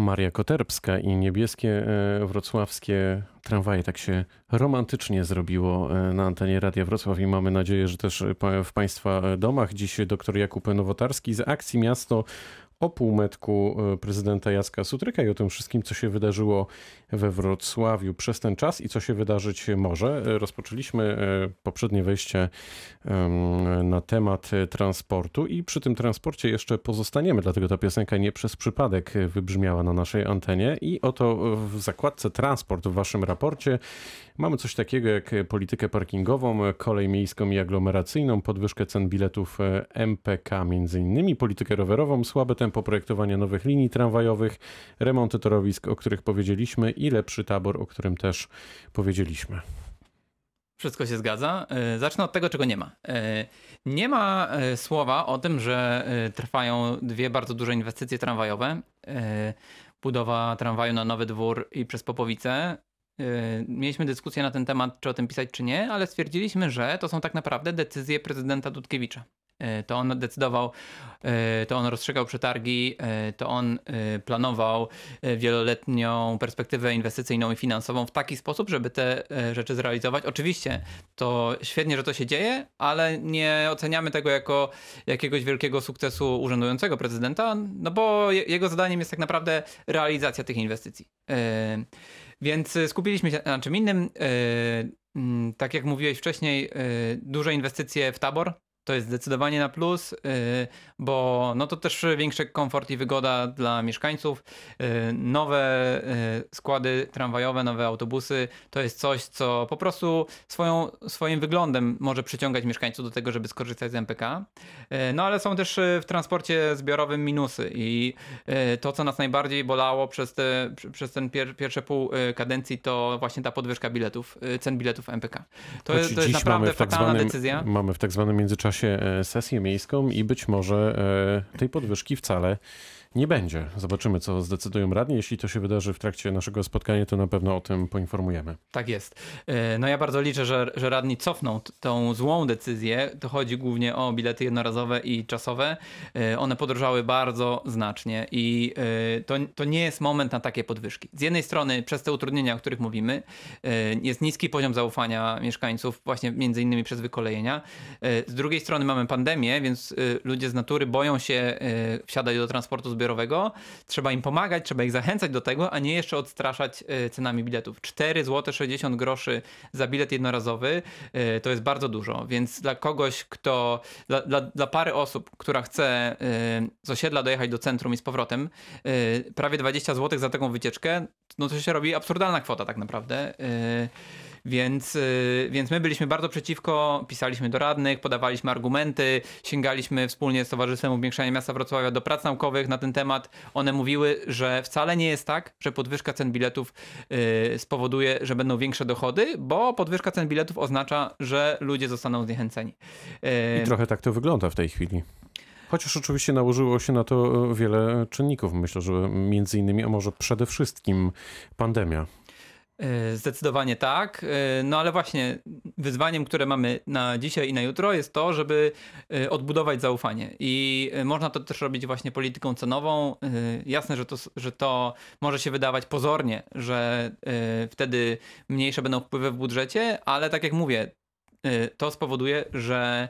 Maria Koterbska i niebieskie e, wrocławskie tramwaje. Tak się romantycznie zrobiło e, na antenie Radia Wrocław i mamy nadzieję, że też w Państwa domach. Dziś dr Jakub Nowotarski z akcji Miasto o półmetku e, prezydenta Jacka Sutryka i o tym wszystkim, co się wydarzyło we Wrocławiu przez ten czas i co się wydarzyć może. E, rozpoczęliśmy e, poprzednie wejście na temat transportu i przy tym transporcie jeszcze pozostaniemy, dlatego ta piosenka nie przez przypadek wybrzmiała na naszej antenie i oto w zakładce transport w waszym raporcie mamy coś takiego jak politykę parkingową, kolej miejską i aglomeracyjną, podwyżkę cen biletów MPK między innymi, politykę rowerową, słabe tempo tempo nowych linii tramwajowych, remonty torowisk, o których powiedzieliśmy i lepszy tabor, o którym też powiedzieliśmy. Wszystko się zgadza. E, zacznę od tego, czego nie ma. E, nie ma e, słowa o tym, że trwają dwie bardzo duże inwestycje tramwajowe. Budowa tramwaju na Nowy Dwór i przez Popowice. Mieliśmy dyskusję na ten temat, czy o tym pisać, czy nie, ale stwierdziliśmy, że to są tak naprawdę decyzje prezydenta Dudkiewicza. E, to on decydował, e, to on rozstrzygał przetargi, e, to on planował wieloletnią perspektywę inwestycyjną i finansową w taki sposób, żeby te rzeczy zrealizować. Oczywiście to świetnie, że to się dzieje, ale nie oceniamy tego jako jakiegoś wielkiego sukcesu urzędującego prezydenta, no bo jego zadaniem jest tak naprawdę realizacja tych inwestycji. Więc skupiliśmy się na czym innym. Tak jak mówiłeś wcześniej, duże inwestycje w tabor, to jest zdecydowanie na plus, y, bo no to też większy komfort i wygoda dla mieszkańców. Y, nowe y, składy tramwajowe, nowe autobusy to jest coś, co po prostu swoją, swoim wyglądem może przyciągać mieszkańców do tego, żeby skorzystać z MPK. No ale są też w transporcie zbiorowym minusy i to, co nas najbardziej bolało przez, te, przez ten pier, pierwsze pół kadencji, to właśnie ta podwyżka biletów, cen biletów MPK. To, to jest naprawdę tak fatalna zwanym, decyzja. Mamy w tak zwanym międzyczasie czasie e, sesję miejską i być może e, tej podwyżki wcale nie będzie. Zobaczymy, co zdecydują radni. Jeśli to się wydarzy w trakcie naszego spotkania, to na pewno o tym poinformujemy. Tak jest. E, no ja bardzo liczę, że, że radni cofną tą złą decyzję. To chodzi głównie o bilety jednorazowe i czasowe. E, one podrożały bardzo znacznie i e, to, to nie jest moment na takie podwyżki. Z jednej strony przez te utrudnienia, o których mówimy, jest niski poziom zaufania mieszkańców właśnie między innymi przez wykolejenia. Z drugiej strony mamy pandemię, więc ludzie z natury boją się wsiadać do transportu zbiorowego, trzeba im pomagać, trzeba ich zachęcać do tego, a nie jeszcze odstraszać e, cenami biletów. 4 zł 60 groszy za bilet jednorazowy e, to jest bardzo dużo, więc dla kogoś, kto, dla, dla, dla pary osób, która chce e, z osiedla dojechać do centrum i z powrotem, prawie 20 zł za taką wycieczkę, no to się robi absurdalna kwota tak naprawdę. Więc, y, więc my byliśmy bardzo przeciwko, pisaliśmy do radnych, podawaliśmy argumenty, sięgaliśmy wspólnie z Towarzystwem Upiększania Miasta Wrocławia do prac naukowych na ten temat. One mówiły, że wcale nie jest tak, że podwyżka cen biletów y, spowoduje, że będą większe dochody, bo podwyżka cen biletów oznacza, że ludzie zostaną zniechęceni. I trochę tak to wygląda w tej chwili. Chociaż oczywiście nałożyło się na to wiele czynników. Myślę, że między innymi, a może przede wszystkim pandemia. E, zdecydowanie tak. E, no ale właśnie wyzwaniem, które mamy na dzisiaj i na jutro jest to, żeby e, odbudować zaufanie. I można to też robić właśnie polityką cenową. Jasne, że to, że to może się wydawać pozornie, że wtedy mniejsze będą wpływy w budżecie, ale tak jak mówię, to spowoduje, że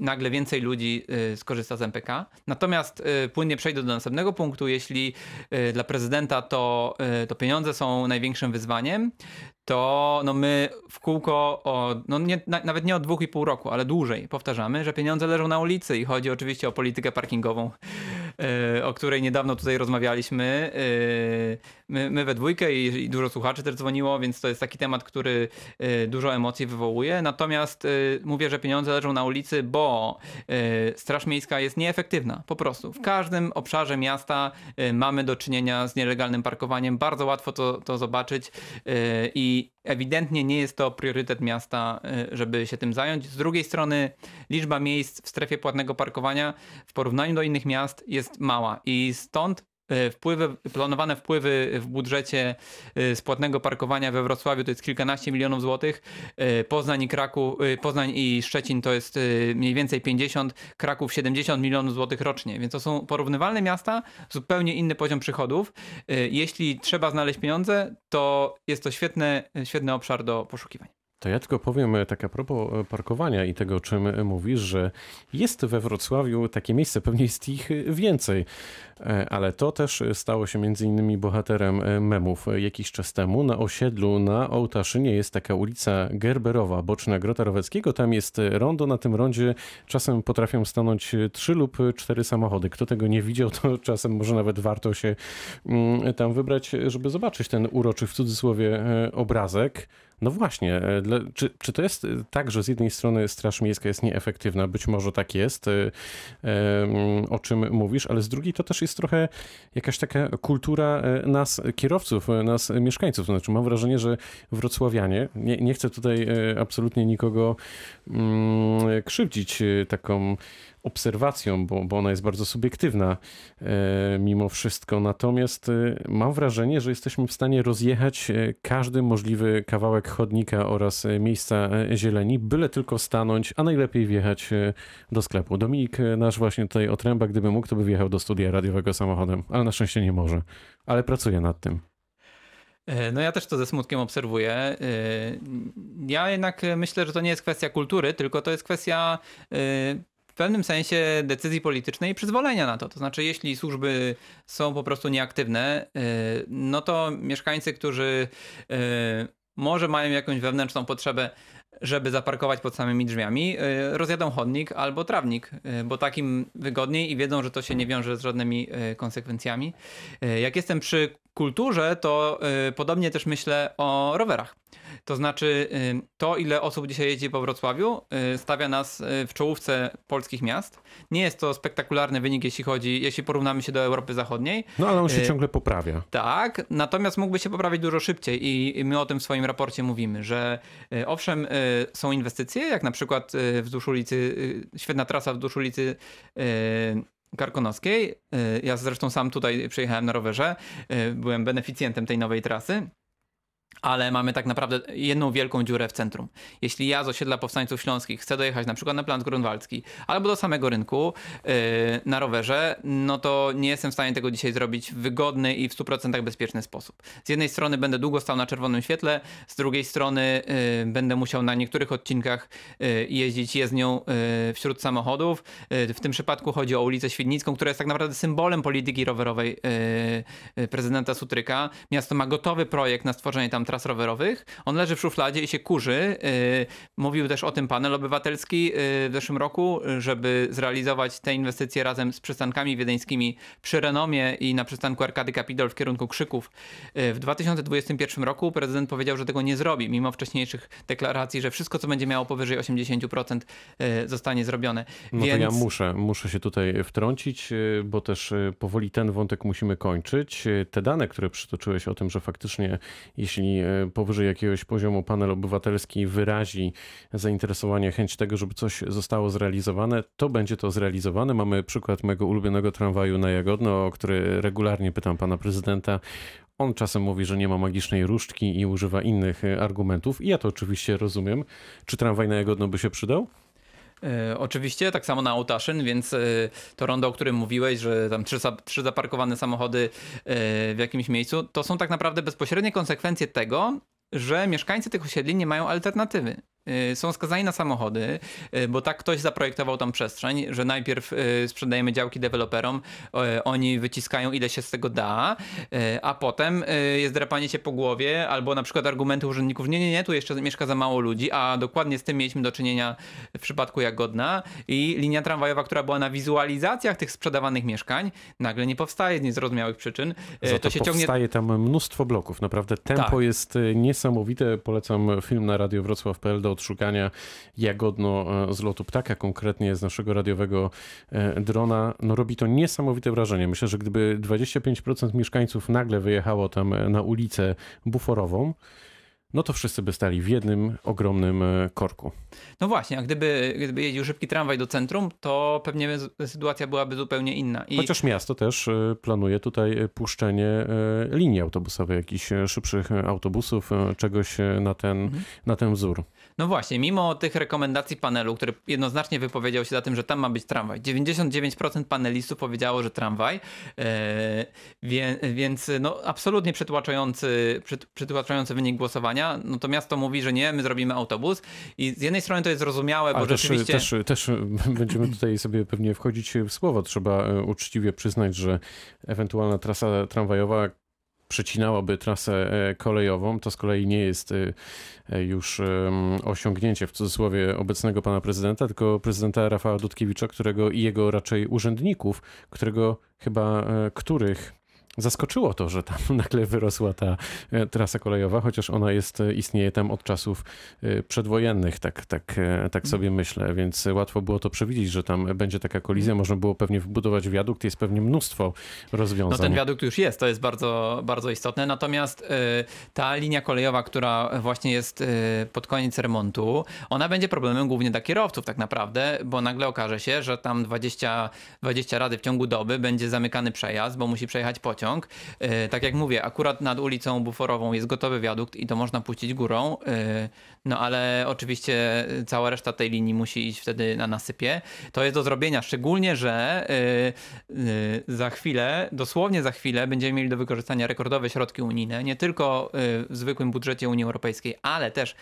nagle więcej ludzi skorzysta z MPK. Natomiast płynnie przejdę do następnego punktu. Jeśli dla prezydenta to, to pieniądze są największym wyzwaniem, to no my w kółko, o, no nie, na, nawet nie od dwóch i pół roku, ale dłużej powtarzamy, że pieniądze leżą na ulicy i chodzi oczywiście o politykę parkingową, o której niedawno tutaj rozmawialiśmy. My, my we dwójkę i, i, dużo słuchaczy też dzwoniło, więc to jest taki temat, który yy, dużo emocji wywołuje. Natomiast mówię, że pieniądze leżą na ulicy, bo Straż Miejska jest nieefektywna, po prostu. W każdym obszarze miasta mamy do czynienia z nielegalnym parkowaniem. Bardzo łatwo to, to zobaczyć i ewidentnie nie jest to priorytet miasta, y, żeby się tym zająć. Z drugiej strony liczba miejsc w strefie płatnego parkowania w porównaniu do innych miast jest mała i stąd wpływy, planowane wpływy w budżecie e, z płatnego parkowania we Wrocławiu to jest kilkanaście milionów złotych. E, Poznań i Kraków, Poznań i Szczecin to jest mniej więcej 50, Kraków 70 milionów złotych rocznie, więc to są porównywalne miasta, zupełnie inny poziom przychodów. Jeśli trzeba znaleźć pieniądze, to jest to świetny, świetny obszar do poszukiwań. To ja tylko powiem e, tak a propos e, parkowania i tego, o czym e, mówisz, że jest we Wrocławiu takie miejsce, pewnie jest ich więcej, ale to też stało się między innymi bohaterem memów jakiś czas temu. Na osiedlu na Ołtaszynie jest taka ulica Gerberowa, boczna Grota Roweckiego. Tam jest rondo, na tym rondzie czasem potrafią stanąć trzy lub cztery samochody. Kto tego nie widział, to czasem może nawet warto się mm, tam wybrać, żeby zobaczyć ten uroczy w cudzysłowie obrazek. No właśnie, e, czy, czy to jest e, tak, że z jednej strony Straż Miejska jest nieefektywna, być może tak jest, e, o czym mówisz, ale z drugiej to też jest trochę jakaś taka kultura nas, kierowców, nas, mieszkańców. Znaczy, mam wrażenie, że wrocławianie, nie, nie chcę tutaj absolutnie nikogo mm, krzywdzić taką obserwacją, bo, bo ona jest bardzo subiektywna e, mimo wszystko. Natomiast e, mam wrażenie, że jesteśmy w stanie rozjechać e, każdy możliwy kawałek chodnika oraz miejsca zieleni, byle tylko stanąć, a najlepiej wjechać do sklepu. Dominik, nasz właśnie tutaj otręba, gdyby mógł, to by wjechał do studia radiowego samochodem, ale na szczęście nie może. Ale pracuje nad tym. No ja też to ze smutkiem obserwuję. Ja jednak myślę, że to nie jest kwestia kultury, tylko to jest kwestia pewnym sensie decyzji politycznej i przyzwolenia na to. To znaczy, jeśli służby są po prostu nieaktywne, y, no to mieszkańcy, którzy y, może mają jakąś wewnętrzną potrzebę, żeby zaparkować pod samymi drzwiami, y, rozjadą chodnik albo trawnik, bo takim wygodniej i wiedzą, że to się nie wiąże z żadnymi konsekwencjami. Jak jestem przy kulturze, to podobnie też myślę o rowerach. To znaczy, y, to ile osób dzisiaj jeździ po Wrocławiu, y, stawia nas y, w czołówce polskich miast. Nie jest to spektakularny wynik, jeśli chodzi, jeśli porównamy się do Europy Zachodniej. No ale on się ciągle poprawia. Tak, natomiast mógłby się poprawić dużo szybciej i my o tym w swoim raporcie mówimy, że owszem, są inwestycje, jak na przykład wzdłuż ulicy, świetna trasa wzdłuż ulicy Karkonoskiej. Ja zresztą sam tutaj przyjechałem na rowerze, byłem beneficjentem tej nowej trasy ale mamy tak naprawdę jedną wielką dziurę w centrum. Jeśli ja z osiedla Powstańców Śląskich chcę dojechać na przykład na Plan Grunwaldzki albo do samego rynku yy, na rowerze, no to nie jestem w stanie tego dzisiaj zrobić w wygodny i w 100% bezpieczny sposób. Z jednej strony będę długo stał na czerwonym świetle, z drugiej strony yy, będę musiał na niektórych odcinkach yy, jeździć jezdnią yy, wśród samochodów. Yy, w tym przypadku chodzi o ulicę Świdnicką, która jest tak naprawdę symbolem polityki rowerowej yy, prezydenta Sutryka. Miasto ma gotowy projekt na stworzenie tam tras rowerowych. On leży w szufladzie i się kurzy. Y, mówił też o tym panel obywatelski y, w zeszłym roku, żeby zrealizować te inwestycje razem z przystankami wiedeńskimi przy Renomie i na przystanku Arkady Kapitol w kierunku Krzyków. Y, w 2021 roku prezydent powiedział, że tego nie zrobi, mimo wcześniejszych deklaracji, że wszystko, co będzie miało powyżej 80% zostanie zrobione. No Więc... to ja muszę, muszę się tutaj wtrącić, bo też powoli ten wątek musimy kończyć. Te dane, które przytoczyłeś o tym, że faktycznie jeśli E, powyżej jakiegoś poziomu panel obywatelski wyrazi zainteresowanie, chęć tego, żeby coś zostało zrealizowane, to będzie to zrealizowane. Mamy przykład mojego ulubionego tramwaju na Jagodno, o który regularnie pytam pana prezydenta. On czasem mówi, że nie ma magicznej różdżki i używa innych e, argumentów. I ja to oczywiście rozumiem. Czy tramwaj na Jagodno by się przydał? E, oczywiście, tak samo na Ołtaszyn, więc e, to rondo, o którym mówiłeś, że tam trzy, trzy zaparkowane samochody e, w jakimś miejscu, to są tak naprawdę bezpośrednie konsekwencje tego, że mieszkańcy tych osiedli nie mają alternatywy. Y, są skazani na samochody, y, bo tak ktoś zaprojektował tą przestrzeń, że najpierw y, sprzedajemy działki deweloperom, oni wyciskają ile się z tego da, a potem jest drapanie się po głowie albo na przykład argumenty urzędników, nie, nie, nie, tu jeszcze mieszka za mało ludzi, a dokładnie z tym mieliśmy do czynienia w przypadku Jagodna i linia tramwajowa, która była na wizualizacjach tych sprzedawanych mieszkań, nagle nie powstaje z niezrozumiałych przyczyn. Za to się powstaje ciągnie... tam mnóstwo bloków, naprawdę tempo tak. jest niesamowite, polecam film na Radio Wrocław.pl do odszukania jagodno e, z lotu ptaka, konkretnie z naszego radiowego e, drona, no robi to niesamowite wrażenie. Myślę, że gdyby 25% mieszkańców nagle wyjechało tam e, na ulicę buforową, no to wszyscy by stali w jednym ogromnym e, korku. No właśnie, a gdyby, gdyby jeździł szybki tramwaj do centrum, to pewnie sytuacja byłaby zupełnie inna. I... Chociaż miasto też e, planuje tutaj e, puszczenie linii autobusowej, jakichś szybszych autobusów, czegoś na ten, mhm. na ten wzór. No właśnie, mimo tych rekomendacji panelu, który jednoznacznie wypowiedział się za tym, że tam ma być tramwaj, 99% panelistów powiedziało, że tramwaj, więc no, absolutnie przytłaczający, przytłaczający wynik głosowania. No to miasto mówi, że nie, my zrobimy autobus i z jednej strony to jest zrozumiałe, bo Ale rzeczywiście... Też, też będziemy tutaj sobie pewnie wchodzić w słowo. Trzeba e, uczciwie przyznać, że ewentualna trasa tramwajowa przecinałaby trasę e, kolejową, to z kolei nie jest e, już osiągnięcie w cudzysłowie obecnego pana prezydenta, tylko prezydenta Rafała Dudkiewicza, którego i jego raczej urzędników, którego chyba których zaskoczyło to, że tam nagle wyrosła ta e, trasa kolejowa, chociaż ona jest, e, istnieje tam od czasów e, przedwojennych, tak, tak, tak mhm. sobie myślę, więc łatwo było to przewidzieć, że tam będzie taka kolizja, mhm. można było pewnie wbudować wiadukt, jest pewnie mnóstwo rozwiązań. No ten wiadukt już jest, to jest bardzo, bardzo istotne, natomiast ta linia kolejowa, która właśnie jest pod koniec remontu, ona będzie problemem głównie dla kierowców tak naprawdę, bo nagle okaże się, że tam 20, 20 rady w ciągu doby będzie zamykany przejazd, bo musi przejechać pociąg, E, tak jak mówię, akurat nad ulicą Buforową jest gotowy wiadukt i to można puścić górą, e, no ale oczywiście cała reszta tej linii musi iść wtedy na nasypie. To jest do zrobienia, szczególnie, że e, za chwilę, dosłownie za chwilę będziemy mieli do wykorzystania rekordowe środki unijne, nie tylko w zwykłym budżecie Unii Europejskiej, ale też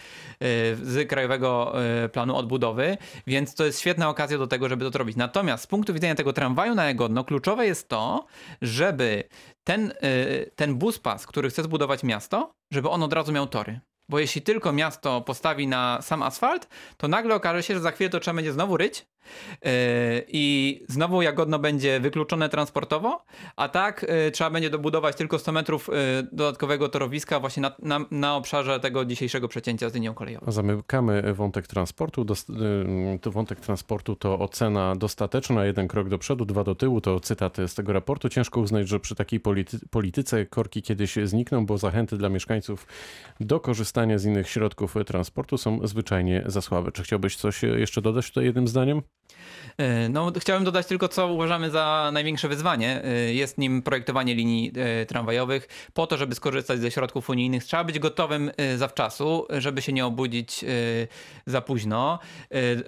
z Krajowego Planu Odbudowy, więc to jest świetna okazja do tego, żeby to zrobić. Natomiast z punktu widzenia tego tramwaju na Jagodno, kluczowe jest to, żeby ten, y, ten bus pas, który chce zbudować miasto, żeby on od razu miał tory. Bo jeśli tylko miasto postawi na sam asfalt, to nagle okaże się, że za chwilę to trzeba będzie znowu ryć, I znowu Jagodno będzie wykluczone transportowo, a tak yy, trzeba będzie dobudować tylko 100 metrów yy, dodatkowego torowiska właśnie na, na, na obszarze tego dzisiejszego przecięcia z linią kolejową. Zamykamy wątek transportu. To wątek transportu to ocena dostateczna, jeden krok do przodu, dwa do tyłu, to cytat z tego raportu. Ciężko uznać, że przy takiej polity polityce korki kiedyś znikną, bo zachęty dla mieszkańców do korzystania z innych środków transportu są zwyczajnie za słabe. Czy chciałbyś coś jeszcze dodać tutaj jednym zdaniem? E, no, chciałem dodać tylko, co uważamy za największe wyzwanie. E, jest nim projektowanie linii e, tramwajowych. Po to, żeby skorzystać ze środków unijnych, trzeba być gotowym zawczasu, żeby się nie obudzić za późno.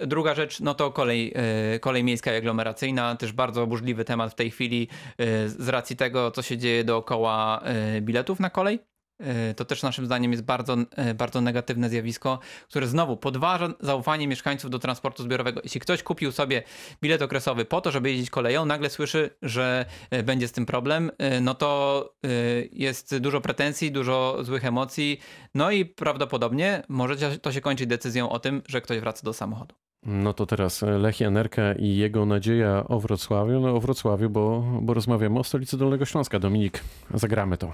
Druga rzecz, no to kolej, kolej miejska i aglomeracyjna, też bardzo burzliwy temat w tej chwili z racji tego, co się dzieje dookoła biletów na kolej. E, to też naszym zdaniem jest bardzo, e, bardzo negatywne zjawisko, które znowu podważa zaufanie mieszkańców do transportu zbiorowego. Jeśli ktoś kupił sobie bilet okresowy po to, żeby jeździć koleją, nagle słyszy, że e, będzie z tym problem, no to jest dużo pretensji, dużo złych emocji, no i prawdopodobnie może to się kończyć decyzją o tym, że ktoś wraca do samochodu. No to teraz Lech Janerka i jego nadzieja o Wrocławiu. No o Wrocławiu, bo, bo rozmawiamy o stolicy Dolnego Śląska. Dominik, zagramy to.